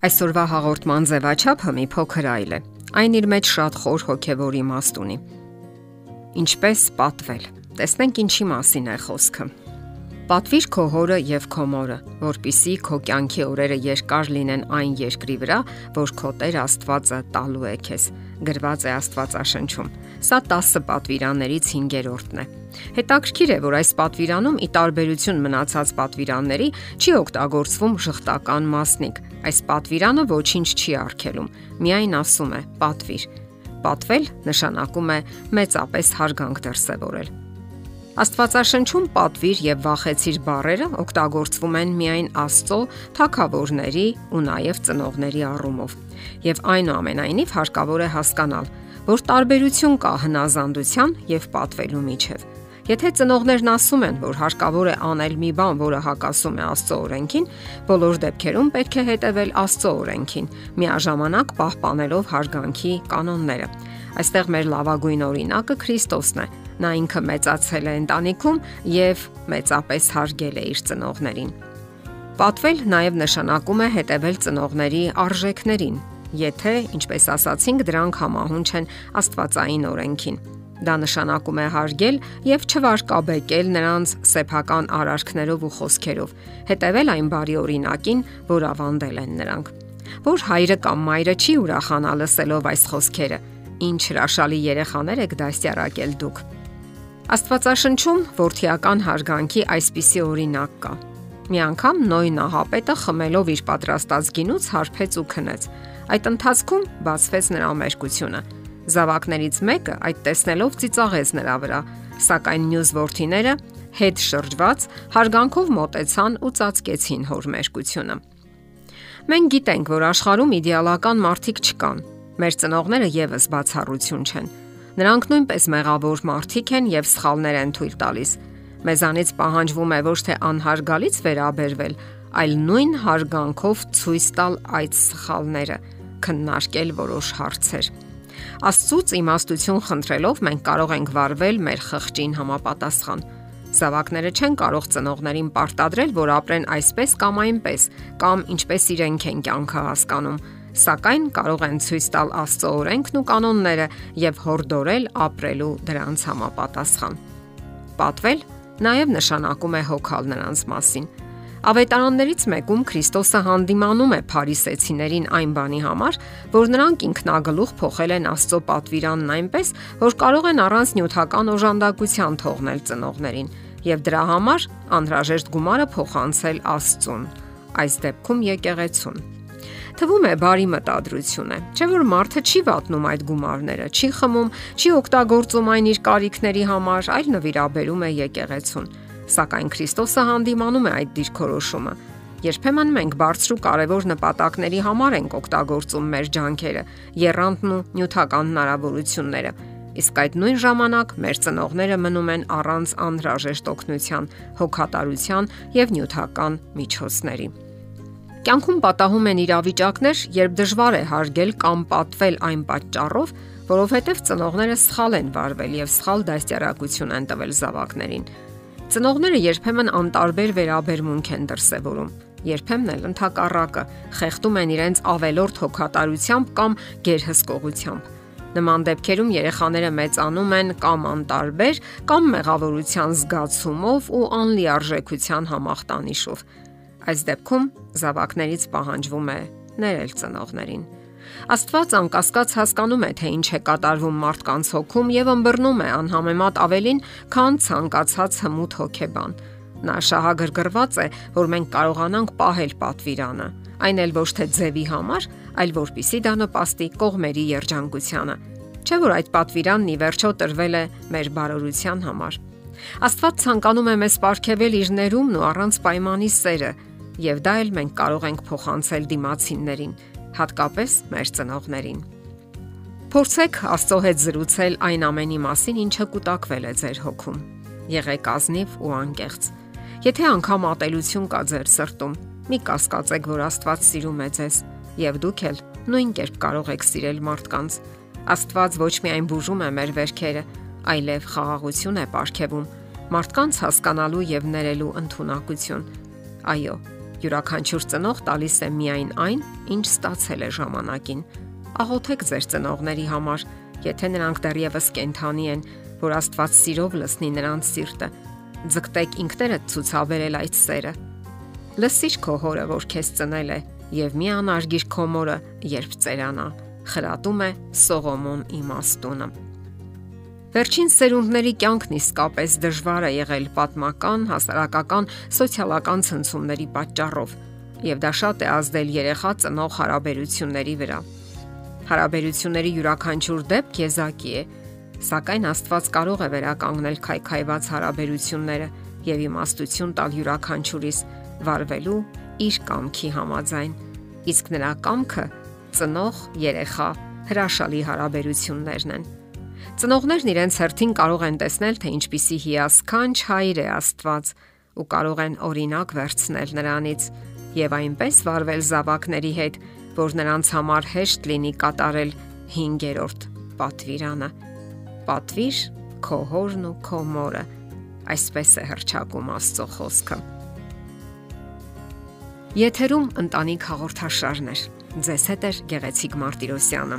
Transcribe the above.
Այսօրվա հաղորդման ձևաչափը մի փոքր այլ է։ Այն իր մեջ շատ խոր հոգևոր իմաստ ունի։ Ինչպես պատվել։ Տեսնենք ինչի մասին է խոսքը։ Պատվիր քո հորը եւ քո մորը, որpիսի քո կյանքի օրերը երկար լինեն այն երկրի վրա, որ քո Տեր Աստվածը տալու է քեզ։ Գրված է Աստվածաշնչում։ Սա 10 պատվիրաններից 5-րդն է։ Հետաքրքիր է, որ այս պատվիրանում ի տարբերություն մնացած պատվիրանների չի օգտագործվում շղթական մասնիկ։ Այս պատվիրանը ոչինչ չի արգելում, միայն ասում է՝ պատվիր։ Պատվել նշանակում է մեծապես հարգանք դրսևորել։ Աստվածաշնչում պատվիր եւ վախեցիր բառերը օգտագործվում են միայն Աստծո, թակավորների ու նաև ծնողների առումով։ Եվ այնուամենայնիվ հարկավոր է հասկանալ, որ տարբերություն կա հնազանդության եւ պատվելու միջև։ Եթե ծնողներն ասում են, որ հարկավոր է անել մի բան, որը հակասում է Աստծո օրենքին, բոլոր դեպքերում պետք է հետևել Աստծո օրենքին, միաժամանակ պահպանելով հարգանքի կանոնները։ Այստեղ մեր լավագույն օրինակը Քրիստոսն է։ Նա ինքը մեծացել է ընտանիքում եւ մեծապես հարգել է իր ծնողներին։ Պատվել նաև նշանակում է հետևել ծնողների արժեքներին, եթե, ինչպես ասացինք, դրանք համահունչ են Աստվածային օրենքին։ Դա նշանակում է հարգել եւ չվարկաբեկել նրանց սեփական արարքներով ու խոսքերով, հետևել այն բարի օրինակին, որ ավանդել են նրանք։ Որ հայրը կամ մայրը չի ուրախանա լսելով այս խոսքերը, ինչ հրաշալի երեխաներ եք դասյարակել դուք։ Աստվածաշնչում ворթիական հարգանքի այսպիսի օրինակ կա։ Մի անգամ նոյն ահապետը խմելով իր պատրաստած գինուց հարբեց ու քնեց։ Այդ ընթացքում բացվեց նրա ամերկությունը։ Զավակներից մեկը այդ տեսնելով ծիծաղեց նրա վրա, սակայն մյուս ворթիները հետ շրջված հարգանքով մտեցան ու ծածկեցին հոր մերկությունը։ Մենք գիտենք, որ աշխարհում իդեալական մարդիկ չկան։ Մեր ծնողները եւս բացառություն չեն։ Նրանք նույնպես մեղավոր մարդիկ են եւ սխալներ են թույլ տալիս։ Մեզանից պահանջվում է ոչ թե անհարգալից վերաբերվել, այլ նույն հարգանքով ցույց տալ այդ սխալները, քննարկել որոշ հարցեր։ Աստծուց իմաստություն խնդրելով մենք կարող ենք վարվել մեր խղճին համապատասխան։ Զավակները չեն կարող ծնողներին պարտադրել, որ ապրեն այսպես կամ այնպես, կամ ինչպես իրենք են կյանքը հասկանում, սակայն կարող են ցույց տալ Աստծո օրենքն ու կանոնները եւ հորդորել ապրելու դրանց համապատասխան։ Պատվել նաև նշանակում է հոգալ նրանց մասին Ավետարաններից մեկում Քրիստոսը հանդիմանում է Փարիսեցիներին այն բանի համար, որ նրանք ինքնագլուխ փոխել են Աստծո պատվիրանն այնպես, որ կարող են առանց նյութական օժանդակության թողնել ծնողներին եւ դրա համար անհրաժեշտ գումարը փոխանցել Աստծուն։ Այս դեպքում եկեղեցուն։ Թվում է բարի մտադրություն է։ Չէ՞ որ մարդը չի վատնում այդ գումարները, չի խմում, չի օգտագործում այն իր կարիքների համար, այլ նվիրաբերում է եկեղեցուն սակայն Քրիստոսը հանդիմանում է այդ դիրքորոշումը։ Երբեմն մենք բարձր ու կարևոր նպատակների համար ենք օգտագործում մեր ջանքերը, երանդն ու նյութական հնարավորությունները։ Իսկ այդ նույն ժամանակ մեր ծնողները մնում են առանց անհրաժեշտ օգնության, հոգատարության եւ նյութական միջոցների։ Կյանքում պատահում են իրավիճակներ, երբ դժվար է հարգել կամ պատվել այն պատճառով, որովհետև ծնողները սխալ են վարվել եւ սխալ դաստիարակություն են տվել զավակներին։ Ծնողները երբեմն անտարբեր վերաբերմունք են դրսևորում։ Երբեմն էլ ընդհակառակը խեղդում են իրենց ավելորդ հոգատարությամբ կամ գերհսկողությամբ։ Նման դեպքերում երեխաները մեծանում են կամ անտարբեր, կամ մեղավորության զգացումով ու անլիարժեքության համախտանիշով։ Այս դեպքում զավակներից պահանջվում է ներել ծնողներին։ Աստված անկասկած հասկանում է, թե ինչ է կատարվում մարդկանց հոգում եւ ըմբռնում է անհամեմատ ավելին, քան ցանկացած հմուտ հոգեբան։ Նա շահագրգռված է, որ մենք կարողանանք պահել պատվիրանը, այն էլ ոչ թե ձևի համար, այլ որpիսի դա նպաստի կողմերի երջանկությանը։ Չէ՞ որ այդ պատվիրանն ի վերջո տրվել է մեր բարօրության համար։ Աստված ցանկանում է մեզ ապարգևել իր ներումն ու առանց պայմանի սերը, եւ դա էլ մենք կարող ենք փոխանցել դիմացիններին հատկապես մեր ծնողներին։ Փորձեք Աստծո հետ զրուցել այն ամենի մասին, ինչը կուտակվել է ձեր հոգում։ Եղեք ազնիվ ու անկեղծ։ Եթե անգամ ատելություն կա ձեր սրտում, մի կասկածեք, որ Աստված սիրում է ձեզ, եւ դուք էլ նույն կերպ կարող եք սիրել մարդկանց։ Աստված ոչ միայն բուժում է մեր վերքերը, այլև խաղաղություն է ապարգևում մարդկանց հասկանալու եւ ներելու ընտունակություն։ Այո, Յուրաքանչյուր ծնող տալիս է միայն այն, ինչ ստացել է ժամանակին։ Աղոթեք ձեր ծնողների համար, եթե նրանք դեռևս կենթանի են, որ Աստված սիրով լսնի նրանց սիրտը։ Ձգտեք ինքներդ ցուցաբերել այդ սերը։ Լսիր քո հորը, որ քեզ ծնել է, եւ մի անարգիր քո մորը, երբ ծերանա։ Խրատում է Սողոմոն իմաստունը։ Վերջին սերունդների կյանքն իսկապես դժվար է եղել պատմական, հասարակական, սոցիալական ցնցումների պատճառով, եւ դա շատ է ազդել երեխա ծնող հարաբերությունների վրա։ Հարաբերությունների յուրաքանչյուր դեպք եզակի է, սակայն Աստված կարող է վերականգնել քայքայված հարաբերությունները եւ իմաստություն տալ յուրաքանչյուրիս վարվելու իր կամքի համաձայն։ Իսկ նրա կամքը ծնող երեխա հրաշալի հարաբերություններն են։ Ծնողներն իրենց հերթին կարող են տեսնել, թե ինչպիսի հիասքանչ հայր է Աստված ու կարող են օրինակ վերցնել նրանից եւ այնպես վարվել զավակների հետ, որ նրանց համար հեշտ լինի կատարել 5-րդ պատվիրանը։ Պատվիր քո հորն ու քո մորը։ Այսպես է հրճակում Աստծո խոսքը։ Եթերում ընտանիք հաղորդաշարներ։ Ձեզ հետ է Գեղեցիկ Մարտիրոսյանը։